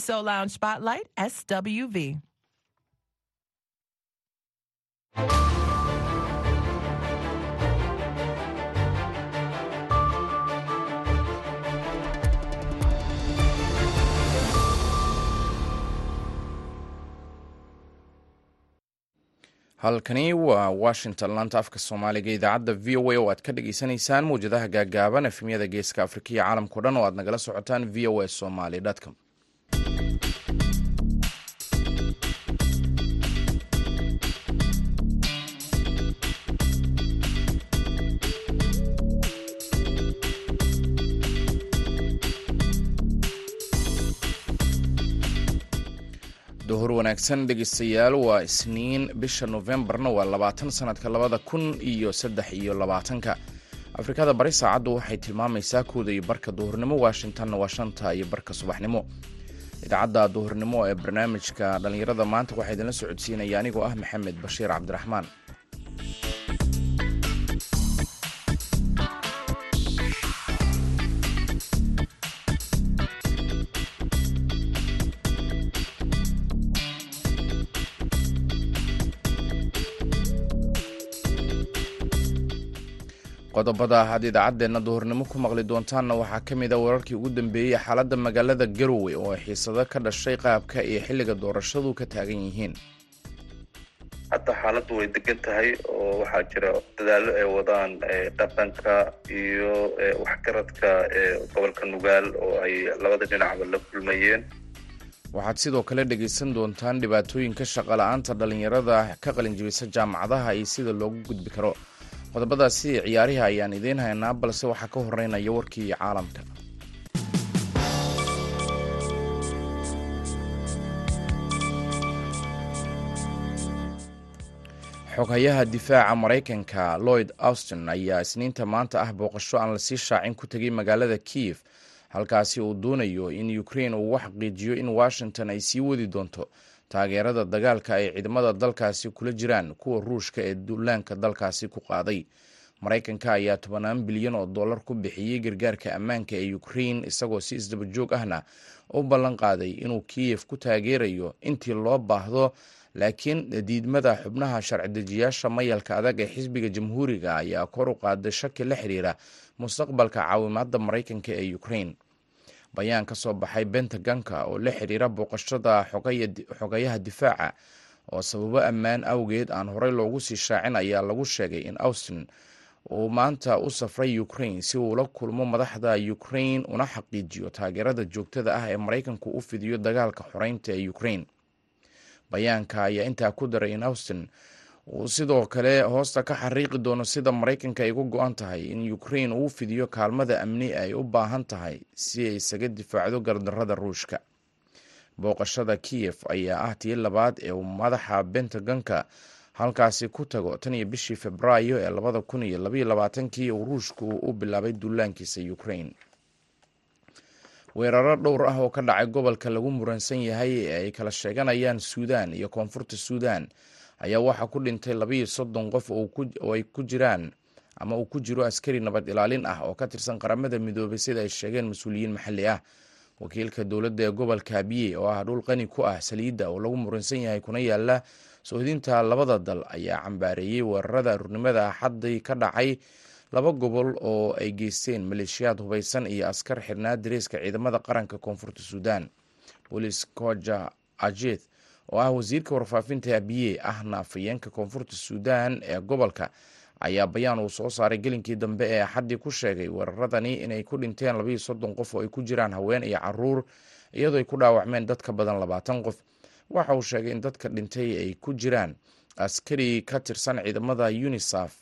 So Lounge Spotlight, SWV. halkani waa washington laanta afka soomaaliga idaacadda v o a oo aad ka dhagaysanaysaan mawjadaha gaagaaban efemyada geeska afrika iyo caalamkao dhan oo aad nagala socotaan v o a somaly com wanaagsan dhegeystayaal waa isniin. Bisha nofembarna waa labaatan sanadka labada kun iyo saddex iyo labaatanka. Afrikada bari saacaddu waxay tilmaamaysaa kooda iyo barka duhurnimo washingtonna waa shanta iyo barka subaxnimo. Idaacadda duhurnimo ee barnaamijka dhallinyarada maanta waxaa idinla socodsiinaya anigoo ah maxamed bashiir cabdiraxmaan qodobada aad idaacaddeenna duhurnimo ku maqli doontaanna waxaa ka mid a wararkii ugu dambeeyey xaaladda magaalada garowe oo ay xiisado ka dhashay qaabka iyo xilliga doorashadu ka taagan yihiin. Hadda xaaladdu way degan tahay oo waxaa jira dadaallo ay wadaan dhaqanka iyo waxgaradka gobolka nugaal oo ay labada dhinacba la kulmayeen. Waxaad sidoo kale dhegaysan doontaan dhibaatooyinka shaqala-aanta dhallinyarada ka qalinjibisa jaamacadaha iyo sida loogu gudbi karo qodobadaasi ciyaarihi ayaan idiin haynaa balse waxaa ka horeynaya warkii caalamka. Xoghayaha difaaca maraykanka lloyd austin ayaa isniinta maanta ah booqasho aan la sii shaacin ku tegay magaalada kiev halkaasi uu doonayo in ukrain uu xaqiijiyo in washington ay sii wadi doonto taageerada dagaalka ay ciidamada dalkaasi kula jiraan kuwa ruushka ee duulaanka dalkaasi ku qaaday. Maraykanka ayaa tobanaan bilyan oo dollar ku bixiyey gargaarka ammaanka ee ukrain isagoo si isdaba joog ahna u ballan qaaday inuu kiyef ku taageerayo intii loo baahdo. Laakiin diidmada xubnaha sharci-dejiyaasha mayalka adag ee xisbiga jamhuuriga ayaa kor u qaaday shaki la xiriira mustaqbalka caawimaadda maraykanka ee ukrain bayaan ka soo baxay bentaganka oo la xiriira booqashada xogayaha difaaca. Oo sababo ammaan awgeed aan horey loogu sii shaacin ayaa lagu sheegay in austin uu maanta u safray ukrain si uu la kulmo madaxda ukrain una xaqiijiyo taageerada joogtada ah ee maraykanku u fidiyo dagaalka xoreynta ee ukrain bayaanka ayaa intaa ku daray in austin sidoo kale hoosta ka xariiqi doono sida maraykanka ay uga go-an tahay in ukrain uu fidiyo kaalmada amni ay u baahan tahay si ay isaga difaacdo gardarada ruushka. Booqashada kiyef ayaa ah tii labaad ee madaxa bentagonka halkaasi ku tago tan iyo bishii februaayo ee labada kun iyo labaiyo labaatankii uu ruushku u bilaabay duulaankiisa ukrain weeraro dhowr ah oo ka dhacay gobolka lagu muransan yahay ee ay kala sheeganayaan suudan iyo koonfurta suudan ayaa waxaa ku dhintay labaiyo soddon qof oo ay ku jiraan ama uu ku jiro askari nabad ilaalin ah oo ka tirsan qaramada midoobay sida ay sheegeen mas'uuliyiin maxalli ah. Wakiilka dowladda ee gobolka abiye oo ah dhul qani ku ah saliidda oo lagu muransan yahay kuna yaalla soohdinta labada dal ayaa cambaareeyey weerarada arurnimada axadday ka dhacay laba gobol oo ay geysteen maleeshiyaad hubaysan iyo askar xirnaa dareeska ciidamada qaranka koonfurta suudan bolis koja ajet oo ah wasiirka warfaafinta abiye ahna afayeenka koonfurta suudan ee gobolka ayaa bayaan uu soo saaray gelinkii dambe ee axaddii ku sheegay weeraradani inay ku dhinteen labaiyo soddon qof oo ay ku jiraan haween iyo carruur iyadoo ay ku dhaawacmeen dad ka badan labaatan qof. Waxa uu sheegay in dadka dhintay ay ku jiraan askari ka tirsan ciidamada unisaf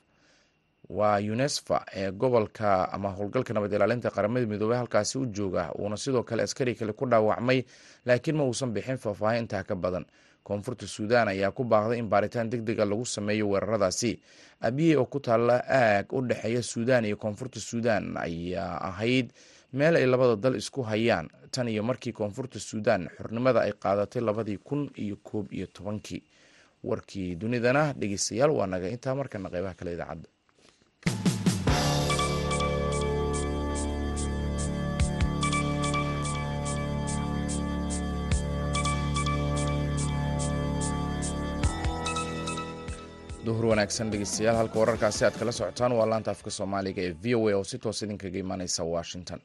waa unesfa ee gobolka ama howlgalka nabad ilaalinta qaramada midoobey halkaasi u jooga uuna sidoo kale askari kale ku dhaawacmay laakiin ma uusan bixin faahfaahin intaa ka badan koonfurta suudan ayaa ku baaqday in baaritaan deg dega lagu sameeyo weeraradaasi. Abiye oo ku taalla aag u dhexeeya suudan iyo koonfurta suudan ayaa ahayd meel ay labada dal isku hayaan. Tan iyo markii koonfurta suudan xornimada ay qaadatay labadii kun iyo koob iyo tobankii. Warkii dunidana dhegeystayaal waa naga. Intaa markana qeybaha kale idaacadda duhur wanaagsan dhegeystayaal halka wararkaasi aad kala socotaan waa laanta afka soomaaliga ee v o a oo si toos idinkaga imaaneysa washington.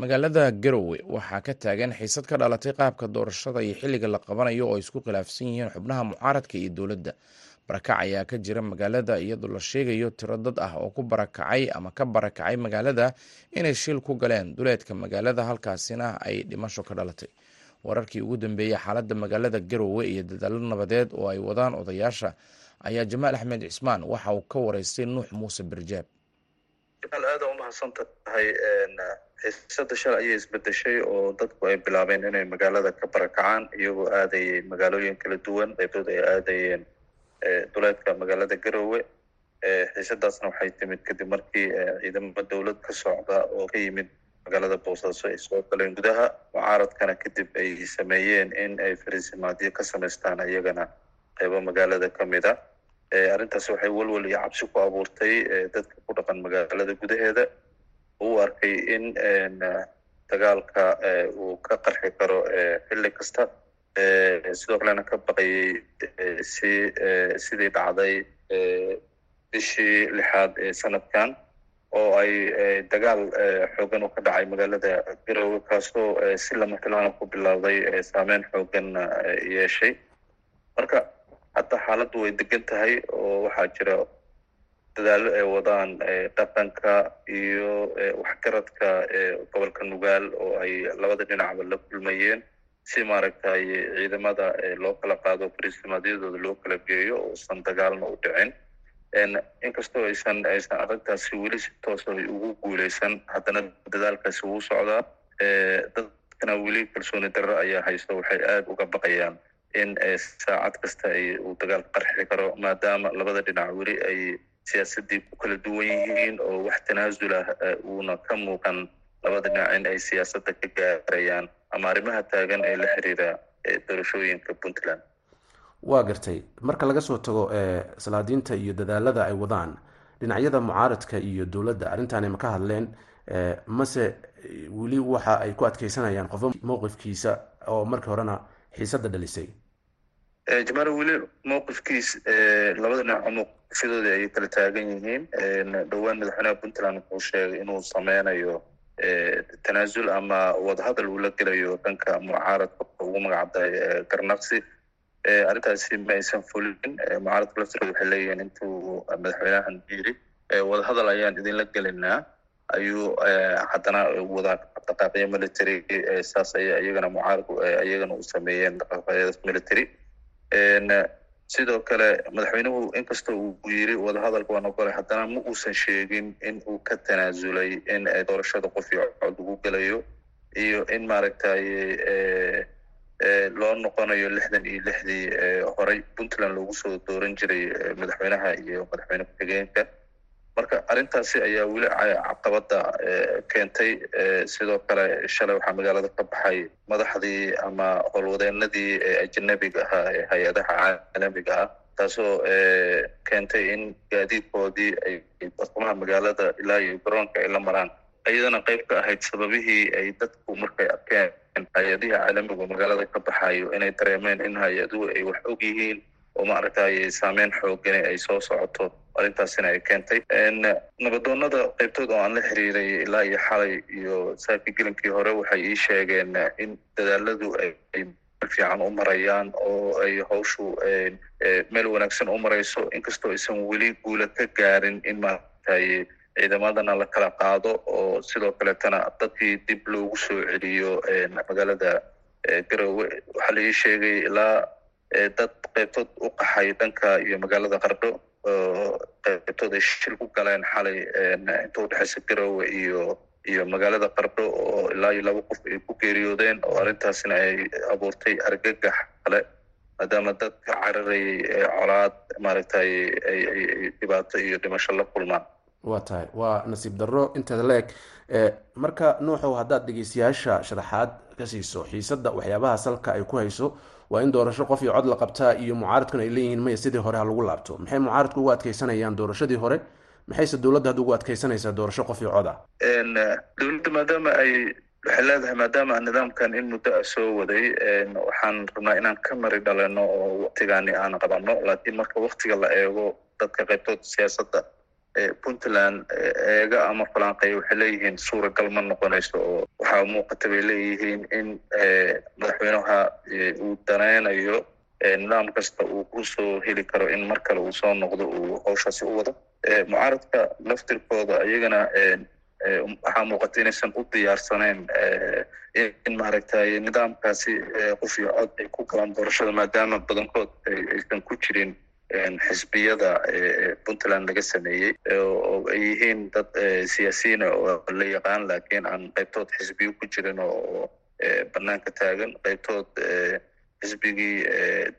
Magaalada garowe waxaa ka taagan xiisad ka dhalatay qaabka doorashada iyo xilliga la qabanayo oo isku khilaafsan yihiin xubnaha mucaaradka iyo dowladda. Barakac ayaa ka jira magaalada iyadoo la sheegayo tiro dad ah oo ku barakacay ama ka barakacay magaalada inay shil ku galeen duleedka magaalada halkaasina ay dhimasho ka dhalatay. Wararkii ugu dambeeyey xaaladda magaalada garowe iyo dadaalo nabadeed oo ay wadaan odayaasha ayaa jamaal axmed cismaan waxa uu ka wareystay nuux muuse barjaab jamaal aada u mahadsan tahay xiisada shal ayay isbedeshay oo dadku ay bilaabeen inay magaalada ka barakacaan iyagoo aadayay magaalooyin kala duwan qaybtood ay aadayeen duleedka magaalada garowe. Xiisadaasna waxay timid kadib markii ciidamo dowlad ka socda oo ka yimid magaalada boosaaso ay soo galeen gudaha mucaaradkana kadib ay sameeyeen in ay fariisimaadyo ka samaystaan iyagana qaybo magaalada ka mid a arrintaas waxay walwal iyo cabsi ku abuurtay dadka ku dhaqan magaalada gudaheeda. U arkay in dagaalka uu ka qarxi karo xilli kasta sidoo kalena ka baqayay si sidii dhacday bishii lixaad ee sanadkan oo ay dagaal xoogan u ka dhacay magaalada garowe kaasoo si lama filaana ku bilowday saameyn xoogan yeeshay. Marka hadda xaaladdu way degan tahay oo waxaa jira dadaallo ay wadaan dhaqanka iyo waxgaradka gobolka nugaal oo ay labada dhinacba la kulmayeen. Si maaragtay ciidamada loo kala qaado fariistimaadyadooda loo kala geeyo uusan dagaalna u dhicin. Inkastoo aysan aysan arrintaasi weli si toosa ugu guuleysan haddana dadaalkaasi wuu socdaa. Dadkana weli kalsooni darro ayaa haysta waxay aada uga baqayaan in saacad kasta uu dagaal qarxi karo maadaama labada dhinac weli ay siyaasadii ku kala duwan yihiin oo wax tanaasul ah uuna ka muuqan labada dhinac in ay siyaasadda ka gaarayaan ama arrimaha taagan ee la xiriira doorashooyinka puntland. Waa gartay. Marka laga soo tago salaadiinta iyo dadaalada ay wadaan dhinacyada mucaaradka iyo dowladda arrintaani ma ka hadleen mase weli waxa ay ku adkeysanayaan qofo mowqifkiisa oo markii horena xiisadda dhalisay. Jamaal weli mowqifkiis labada dhinac mowqifyadooda ayay kala taagan yihiin. Dhowaan madaxweynaha puntland wuxuu sheegay inuu sameynayo tanaasul ama wadahadal uu la gelayo dhanka mucaaradka ugu magacabday garnaqsi arrintaasi ma aysan fulin. Mucaaradka laftirooda waxay leeyihiin intuu madaxweynahan yiri wadahadal ayaan idinla gelinaa ayuu haddana wada dhaqaaqyo military saas aya iyagana mucaaradku iyagana u sameeyeen dhaqaaqyadaas military. Sidoo kale madaxweynuhu inkastoo uu yiri wadahadalka waan ogolay haddana ma uusan sheegin in uu ka tanaasulay in doorashada qof iyo cod ugu gelayo iyo in maaragtay loo noqonayo lixdan iyo lixdii horey puntland loogu soo dooran jiray madaxweynaha iyo madaxweyne ku-xigeenka marka arrintaasi ayaa weli caqabadda keentay sidoo kale shalay waxaa magaalada ka baxay madaxdii ama howlwadeenadii ajanabiga ahaa ee hay'adaha caalamiga ah taasoo keentay in gaadiidkoodii ay bartamaha magaalada ilaa iyo garoonka ay la maraan. Iyadana qayb ka ahayd sababihii ay dadku markay arkeen hay'adihii caalamigu magaalada ka baxayo inay dareemeen in hay'aduhu ay wax og yihiin oo maaragtay saameyn xoogani ay soo socoto arrintaasina ay keentay. Nabadoonada qaybtood oo aan la xiriiray ilaa iyo xalay iyo saaki gelinkii hore waxay ii sheegeen in dadaaladu ay fiican u marayaan oo ay hawshu meel wanaagsan u marayso. Inkastoo aysan weli guula ka gaarin in maaragtay ciidamadana la kala qaado oo sidoo kaletana dadkii dib loogu soo celiyo magaalada garowe waxaa la ii sheegay ilaa dad qaybtood u qaxay dhanka iyo magaalada qardho qaybtood ay shil ku galeen xalay inta udhexeysa garowe iyo iyo magaalada qardho oo ilaa iyo laba qof ay ku geeriyoodeen oo arrintaasna ay abuurtay argagax kale maadaama dadka cararayay colaad maaragtay ay dhibaato iyo dhimasho la kulmaan. Waa tahay waa nasiib darro inteeda la eg marka nuuxow haddaad dhegeystayaasha sharaxaad ka siiso xiisadda waxyaabaha salka ay ku hayso waa in doorasho qof iyo cod la qabtaa iyo mucaaradkuna ay leeyihiin maya sidii hore ha lagu laabto. Maxay mucaaradku ugu adkeysanayaan doorashadii hore? Maxayse dowladda hadda ugu adkeysanaysaa doorasho qof iyo cod ah? Dowladda maadaama ay waxay leedahay maadaama nidaamkan in muddo a soo waday waxaan rabnaa inaan ka mari dhalino oo waktigaani aan qabanno laakiin marka waktiga la eego dadka qaybtooda siyaasadda puntland eega ama falanqeeya waxay leeyihiin suuragal ma noqonayso oo waxaa muuqata bay leeyihiin in madaxweynaha uu danaynayo nidaam kasta uu ku soo heli karo in mar kale uu soo noqdo uu hawshaasi u wado. Mucaaradka laftirkooda iyagana waxaa muuqata inaysan u diyaarsaneyn in maaragtay nidaamkaasi qof iyo cod ay ku galaan doorashada maadaama badankood aysan ku jirin xisbiyada puntland laga sameeyey oo ay yihiin dad siyaasiyiina oo la yaqaan laakiin aan qaybtood xisbiyo ku jirin oo banaanka taagan. Qaybtood xisbigii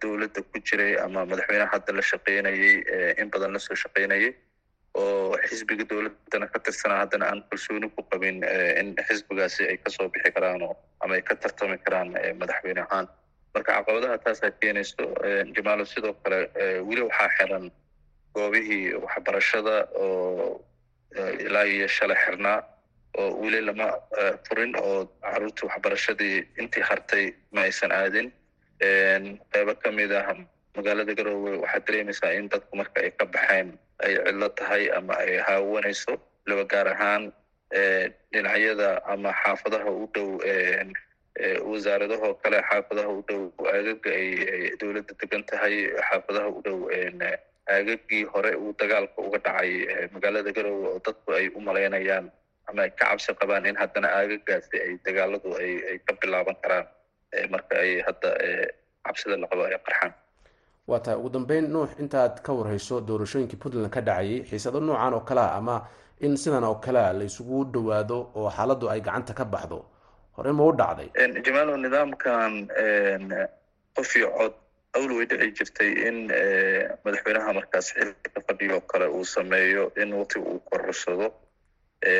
dowladda ku jiray ama madaxweyneha hadda la shaqeynayey in badan la soo shaqeynayay oo xisbiga dowladdana ka tirsanaa haddana aan kalsooni ku qabin in xisbigaasi ay ka soo bixi karaan ama ay ka tartami karaan madaxweyne ahaan marka caqabadaha taasaa keenayso jamaalo sidoo kale weli waxaa xiran goobihii waxbarashada oo ilaa iyo shalay xirnaa oo weli lama furin oo caruurtii waxbarashadii intii hartay ma aysan aadin. Qeybo ka mid ah magaalada garoowe waxaad dareemaysaa in dadku marka ay ka baxeen ay cidlo tahay ama ay haawanayso laba gaar ahaan dhinacyada ama xaafadaha u dhow wasaaradahoo kale xaafadaha u dhow aagaga ay dowladda degan tahay xaafadaha u dhow aagagii hore uu dagaalka uga dhacay magaalada garoowe oo dadku ay u malaynayaan ama ay ka cabsi qabaan in haddana aagagaasi ay dagaaladu ay ka bilaaban karaan marka ay hadda cabsida la qabo ay qarxaan. Waa tahay ugu dambeyn nuux intaad ka warhayso doorashooyinkii puntland ka dhacayay xiisado noocan oo kalea ama in sidan oo kalea la isugu dhowaado oo xaaladdu ay gacanta ka baxdo hore ma u dhacday. Jamaalo nidaamkan qof iyo cod awl way dhici jirtay in madaxweynaha markaas xilka fadhiyo kale uu sameeyo in waqti uu korarsado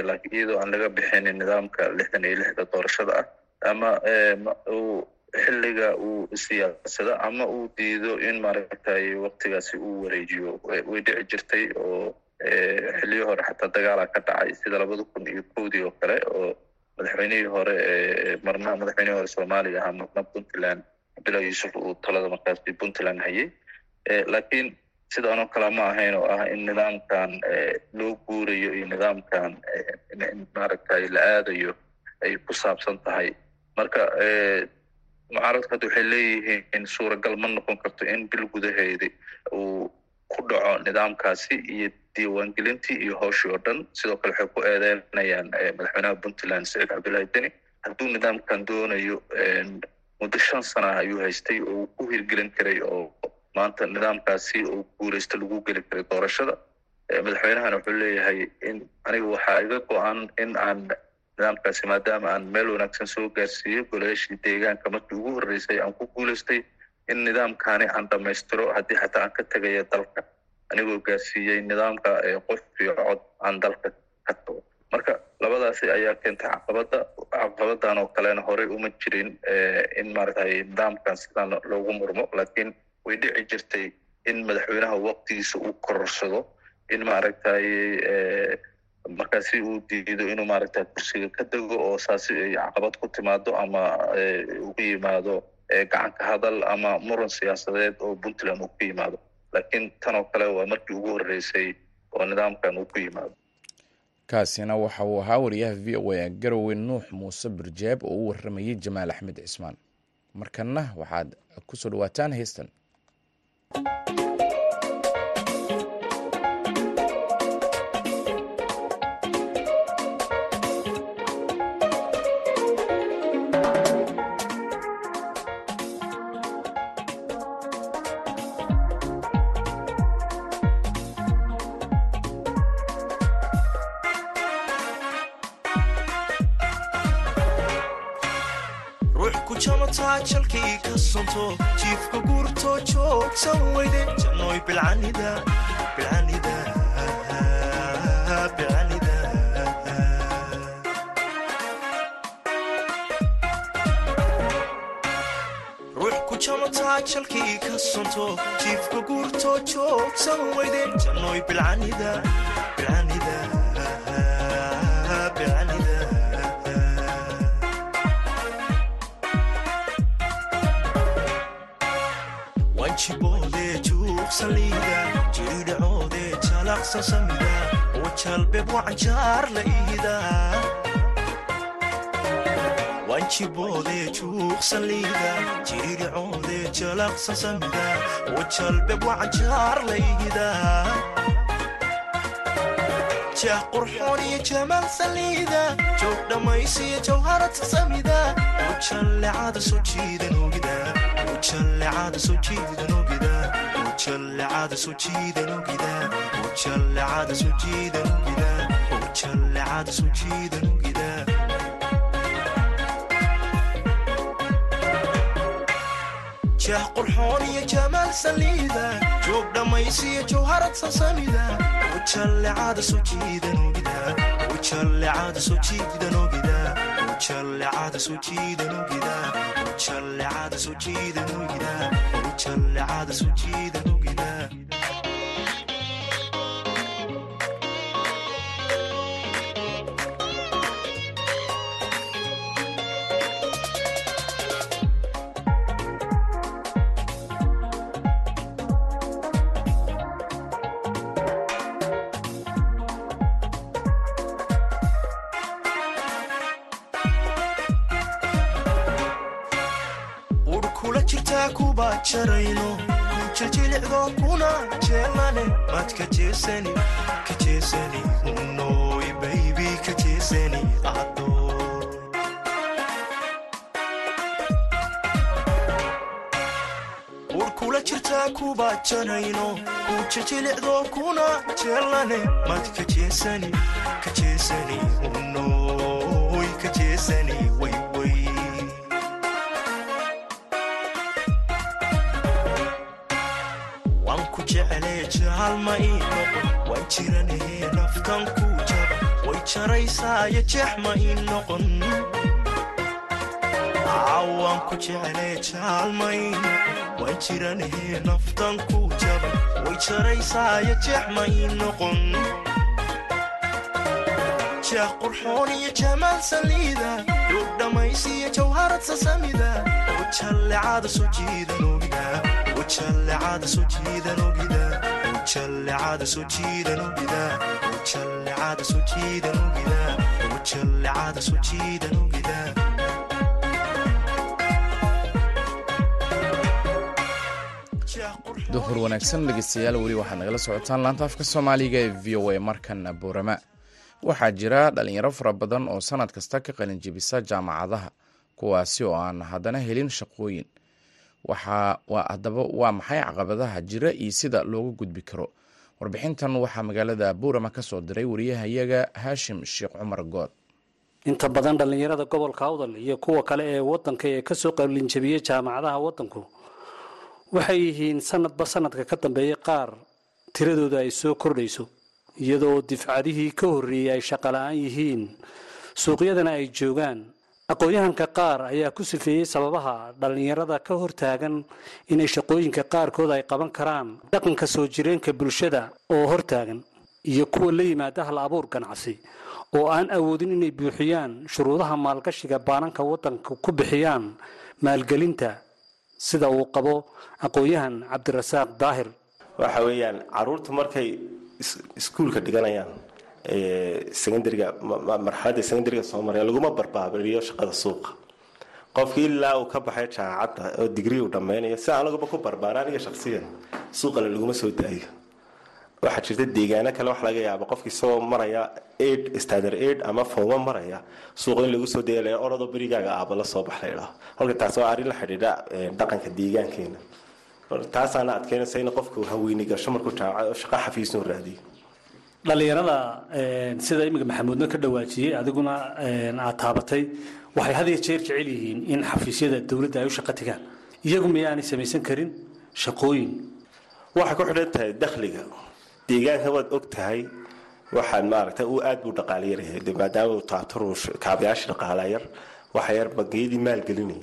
laakiin iyadoo aan laga bixinin nidaamka lixdan iyo lixda doorashada ah ama uu xilliga uu siyaasado ama uu diido in maaragtay waktigaasi uu wareejiyo. Way dhici jirtay oo xilliyo hore xataa dagaala ka dhacay sida labada kun iyo kowdii oo kale oo madaxweynihii hore marna madaxweynihii hore soomaaliya ahaa marna puntland cabdullahi yuusuf uu talada markaasi puntland hayay. Laakiin sidaanoo kale ma ahayn oo ah in nidaamkan loo guurayo iyo nidaamkan maaragtay la aadayo ay ku saabsan tahay. Marka mucaaradku hadda waxay leeyihiin suuragal ma noqon karto in bil gudaheedi uu ku dhaco nidaamkaasi iyo diiwaangelintii iyo howshii oo dhan sidoo kale waxay ku eedeynayaan madaxweynaha puntland saciid cabdullahi deni. Hadduu nidaamkan doonayo muddo shan sana ayuu haystay oo uu ku hirgelin karay oo maanta nidaamkaasi oo guulaysta lagu geli karay doorashada. Madaxweynahana wuxuu leeyahay in aniga waxaa iga go-an in aan nidaamkaasi maadaama aan meel wanaagsan soo gaarsiiyo golayaashii deegaanka markii ugu horreysay aan ku guulaystay in nidaamkaani aan dhammaystiro haddii xataa aan ka tegaya dalka. Anigoo gaarsiiyey nidaamka qof iyo cod aan dalka ka tago. Marka labadaasi ayaa keentay caqabada caqabadan oo kalena horey uma jirin in maaragtay nidaamkan sidaan loogu murmo. Laakiin way dhici jirtay in madaxweynaha waqtigiisa uu kororsado in maaragtay markaasi uu diido inuu maaragtay kursiga ka dego oo saasi ay caqabad ku timaado ama ugu yimaado gacanka hadal ama muran siyaasadeed oo puntland uu ku yimaado. Laakiin tan oo kale waa markii ugu horreysay oo nidaamkan uu ku yimaado. Kaasina waxa uu ahaa wariyaha v o a garowe nuux muuse birjeeb oo u waramayey jamaal axmed cismaan. Markanna waxaad ku soo dhawaataan heystan sonto jiifka guurtoo joogsan weyde jannoy bilcanida jalkii ka sonto jiifka guurtoo joogsan weyde jannoy bilcanida wanjiboodee juuqsan liida jiridhacoodee jalaqsan samida wajalbeeb wacanjaar la iida wanjiboodee juuqsan liida jiridhacoodee jalaqsan samida wajalbeeb wacanjaar la iida jah qurxoon iyo jamaal saliida joog dhammaysiyo jawharata samida ogida ujallecada soo jiidan ogida jah qurxoon iyo jamaal saliida joog dhammaysiyo jawharad sasamida ujallecada soo jiidan ogida ujallecada soo jiidan jiidan ogida ujallecada soo jiidan jarayno kujajilicdo kuna jeelane mad ka jeesani ka jeesani unoy baybi ka jeesani ado ur kula jirtaa kuba jarayno kujajilicdo kuna jeelane mad ka jeesani ka jeesani jaalma ii noqon waan jiranahee naftan ku jaba. Way jaraysaayo jeex ma ii noqon waan ku jeclee jaalma ii noqon waan jiranahee naftan ku jaba. Way jaraysaayo jeex ma ii noqon jeex qurxoon iyo jamaal saliida duug dhammaysiyo jawharad sasamida ogida ujallecada soo jiidan ogida ogida ujallecada soo jiidan ogida duhur wanaagsan dhegeystayaal weli waxaad nagala socotaan laanta afka soomaaliga ee v o a markana boorama waxaa jira dhalinyaro fara badan oo sanad kasta ka qalinjibisa jaamacadaha kuwaasi oo aan haddana helin shaqooyin haddaba waa maxay caqabadaha jira iyo sida looga gudbi karo? Warbixintan waxaa magaalada buurama ka soo diray wariyahayaga haashim sheekh cumar good inta badan dhallinyarada gobolka awdal iyo kuwa kale ee wadanka ee ka soo qalinjabiyey jaamacadaha wadanku waxay yihiin sanadba sanadka ka dambeeya qaar tiradooda ay soo kordhayso iyadoo difcadihii ka horreeyey ay shaqala-aan yihiin. Suuqyadana ay joogaan aqoon-yahanka qaar ayaa ku sifeeyey sababaha dhallinyarada ka hortaagan inay shaqooyinka qaarkood ay qaban karaan dhaqanka soo jireenka bulshada oo hortaagan iyo kuwa la yimaada hal abuur ganacsi oo aan awoodin inay buuxiyaan shuruudaha maalgashiga baananka waddanka ku bixiyaan maalgelinta sida uu qabo aqoon-yahan cabdirasaaq daahir. Waxa weeyaan carruurta markay iskuulka dhiganayaan secondariga marxaladda secondariga soo maraya laguma barbaabiriyo shaqada suuqa. Qofkii ilaa uu ka baxay jaamacadda oo digrii uu dhammaynayo si aniguba ku barbaara aniga shaksiyan suuqale laguma soo daayo. Waxaa jirta deegaano kale wax laga yaaba qofki isagoo maraya aid standard aid ama fooma maraya suuqa in lagu soo daya orodoo berigaaga aaba la soo bax la idhaho halka taas waa arrin la xidhiidha dhaqanka deegaankeena. Taasaana adkeynaysa in qofku haweyni gasho markuu jaamacad oo xafiisnuu raadiyo dhallinyarada sida iminka maxamuudna ka dhawaajiyey adiguna aad taabatay waxay had iyo jeer jecel yihiin in xafiisyada dowladda ay u shaqo tagaan. Iyagu miyaanay samaysan karin? Shaqooyin. Waxay ku xidhan tahay dakhliga. Deegaanka waad og tahay waxaan maaragta uu aad buu dhaqaaliyaryahay maadaama uu taaturu kaabayaasha dhaqaalayar waxa yar bangiyadii maalgelinayay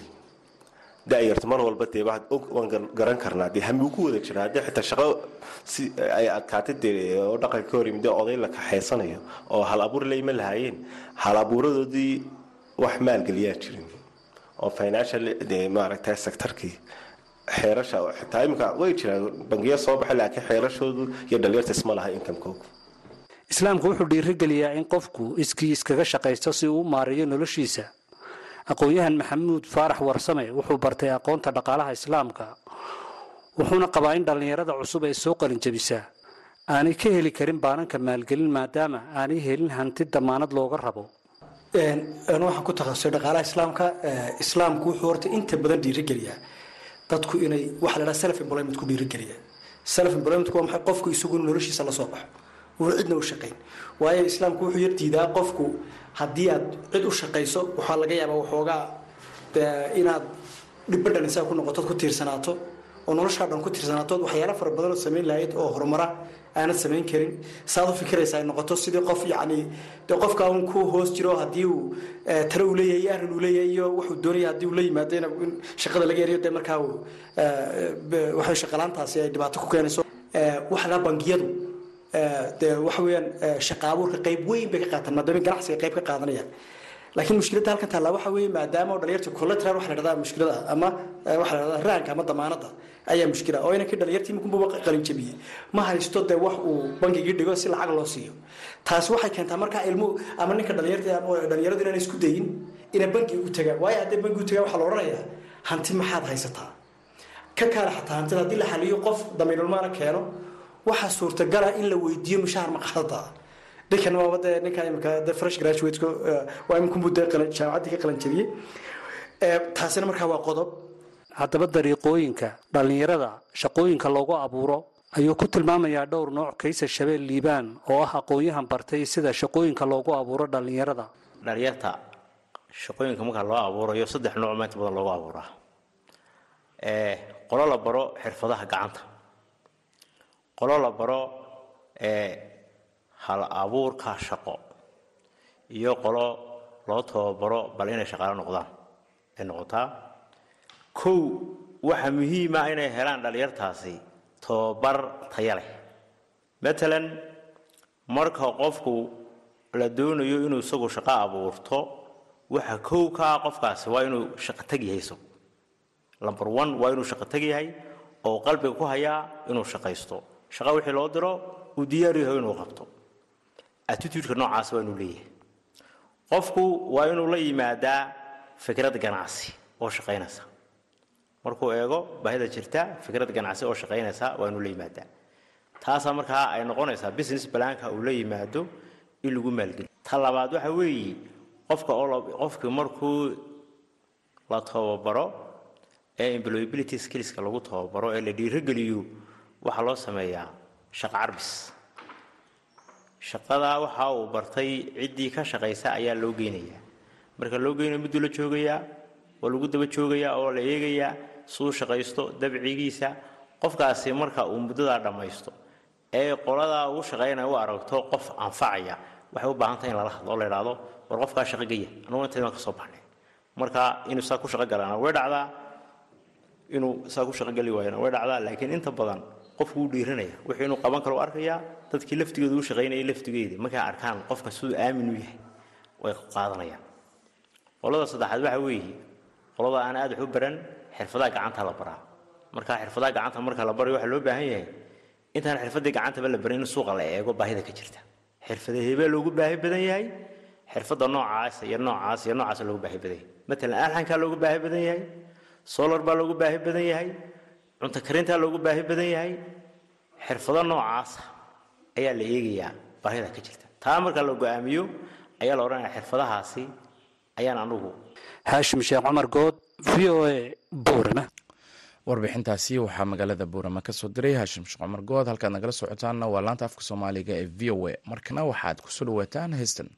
da-yarta mar walba dee waan garan karnaa dee hami uu ku wada jira haddii xitaa shaqo si ay adkaatay dee oo dhaqanka ka hor yimid oday la kaxaysanayo oo hal abuur la iman lahaayeen hal abuuradoodii wax maalgeliyaa jirin oo financial dee maaragta sectorkii xeerasha xitaa iminka way jiraan bangiya soo baxay laakiin xeerashoodu iyo dhalinyarta isma laha inkamkoogu islaamku wuxuu dhiirigeliyaa in qofku iskii iskaga shaqaysto si uu u maareeyo noloshiisa aqoon-yahan maxamuud faarax warsame wuxuu bartay aqoonta dhaqaalaha islaamka wuxuuna qabaa in dhallinyarada cusub ee soo qalinjabisaa aanay ka heli karin baananka maalgelin maadaama aanay helin hanti damaanad looga rabo. Waxaan ku takhasusay dhaqaalaha islaamka islaamku wuxuu horta inta badan dhiirigeliyaa dadku inay waxa la dhaha self employment ku dhiirigeliya self employment waa maxay? Qofku isagu noloshiisa la baxo. Uu cidna u shaqayn waayo islaamku wuxuu yar diidaa qofku haddii aad cid u shaqayso waxaa laga yaabaa waxoogaa inaad dhibadhan isaga ku noqotood ku tiirsanaato oo noloshaa dhan ku tiirsanaato waxyaala fara badan oo samayn lahayd oo horumara aanad samayn karin. Saad u fikiraysa ay noqoto sidii qof yacni dee qofka un ku hoos jiro haddii uu tale uu leeyahay iyo arrin uu leeyahay iyo wuxuu doonaya haddii uu la yimaado in shaqada laga eriyo dee markaa uu waxay shaqalaantaasi ay dhibaato ku keenayso. Waxa lahaa bangiyadu dee waxa shaqa abuurka qayb weyn bay ka qaataan maadaama ganacsiga qayb ka qaadanayaan laakiin mushkiladda halkan taallaa waxa weeye maadaama dhalinyarta collateral waxa la dhahdaa mushkilada ama waxa la dhahdaa raanka ama damaanada ayaa mushkila. Oo inankii dhalinyartii iminkunba qalin ma haysto dee wax uu bangigii dhigo si lacag loo siiyo. Taasi waxay keentaa markaa ilmu ama ninka dhalinyarta dhalinyaradu inaan isku dayin inay bangi u tagaan. Waayo haddii bangi u tagaan waxaa la odhanayaa hanti maxaad haysataa? Ka kaale xataa hantida haddii la xaliyo qof damiinulmaana keeno waxaa suurtagala in la weydiiyo mushaar maqaadada ninkan waaba dee ninka imika de fresh graduate waa iminkunbuu dee jaamacaddii ka qalan jabiyey taasina markaa waa qodob. Haddaba dariiqooyinka dhallinyarada shaqooyinka loogu abuuro ayuu ku tilmaamayaa dhowr nooc. Kaysa shabeel liibaan oo ah aqoon-yahan bartay sida shaqooyinka loogu abuuro dhallinyarada. Dhalinyarta shaqooyinka markaa loo abuurayo saddex nooc maanta badan loogu abuuraa qolo la baro xirfadaha gacanta qolo la baro hal abuurka shaqo iyo qolo loo tababaro bal inay shaqaalo noqdaan. Ay noqotaa kow waxaa muhiima inay helaan dhalinyartaasi tababar taya leh. Matalan marka qofku la doonayo inuu isagu shaqo abuurto waxa kow ka ah qofkaasi waa inuu shaqo tag yahay isagu number one waa inuu shaqo tag yahay oo qalbiga ku hayaa inuu shaqaysto shaqo wixii loo diro uu diyaar yahay inuu qabto. Attitudeka noocaas waa inuu leeyahay. Qofku waa inuu la yimaadaa fikrad ganacsi oo shaqaynaysa. Markuu eego baahida jirta fikrad ganacsi oo shaqaynaysa waa inuu la yimaadaa. Taasaa markaa ay noqonaysaa business balaanka uu la yimaado in lagu maalgeliyo. Ta labaad waxa weeye qofka qofkii markuu la tababaro ee employability skillska lagu tababaro ee la dhiirogeliyo waxaa loo sameeyaa shaqo carbis. Shaqadaa waxa uu bartay ciddii ka shaqaysa ayaa loo geynayaa. Marka loo geynayo mudduu la joogayaa waa lagu daba joogayaa oo la eegayaa suu shaqaysto dabcigiisa qofkaasi marka uu muddadaa dhammaysto ee qoladaa ugu shaqaynaya u aragto qof anfacaya waxay u baahan tahay in lala hadlo la idhaahdo war qofkaa shaqo geya anugu intayd baan ka baxnay. Marka inuu saa ku shaqo galaana way dhacdaa inuu saa ku shaqo geli waayana way dhacdaa laakiin inta badan qofku wuu dhiiranaya. Wixii inuu qaban karo u arkayaa dadkii laftigooda u shaqaynayay laftigeeda markay arkaan qofka siduu aamin u yahay way qaadanayaan. Qolada saddexaad waxa weeye qolada aan aad wax u baran xirfadaha gacanta la baraa. Marka xirfadaha gacanta marka la barayo waxaa loo baahan yahay intaan xirfadii gacantaba la barin in suuqa la eego baahida ka jirta. Xirfada loogu baahi badan yahay xirfada noocaas iyo noocaas iyo noocaas loogu baahi badan yahay. Matalan alxankaa loogu baahi badan yahay solar baa loogu baahi badan yahay cunto karintaa loogu baahi badan yahay xirfado noocaasa ayaa la eegayaa baahida ka jirta. Taa marka la go'aamiyo ayaa la odhanaya xirfadahaasi ayaan anugu. Haashim sheekh cumar good v o a buurama warbixintaasi waxaa magaalada buurama ka soo diray haashim sheekh cumar good. Halkaad nagala socotaanna waa laanta afka soomaaliga ee v o a. Markana waxaad ku soo dhawaataan heystan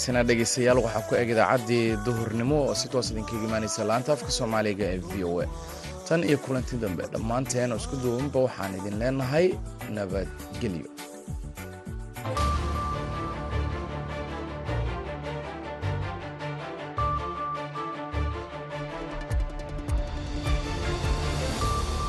intaasina dhegaystayaal waxaa ku eg idaacaddii duhurnimo oo si toos idinkaga imaanaysa laanta afka soomaaliga ee v o a. Tan iyo kulanti dambe dhammaanteen oo isku duubanba waxaan idin leenahay nabadgelyo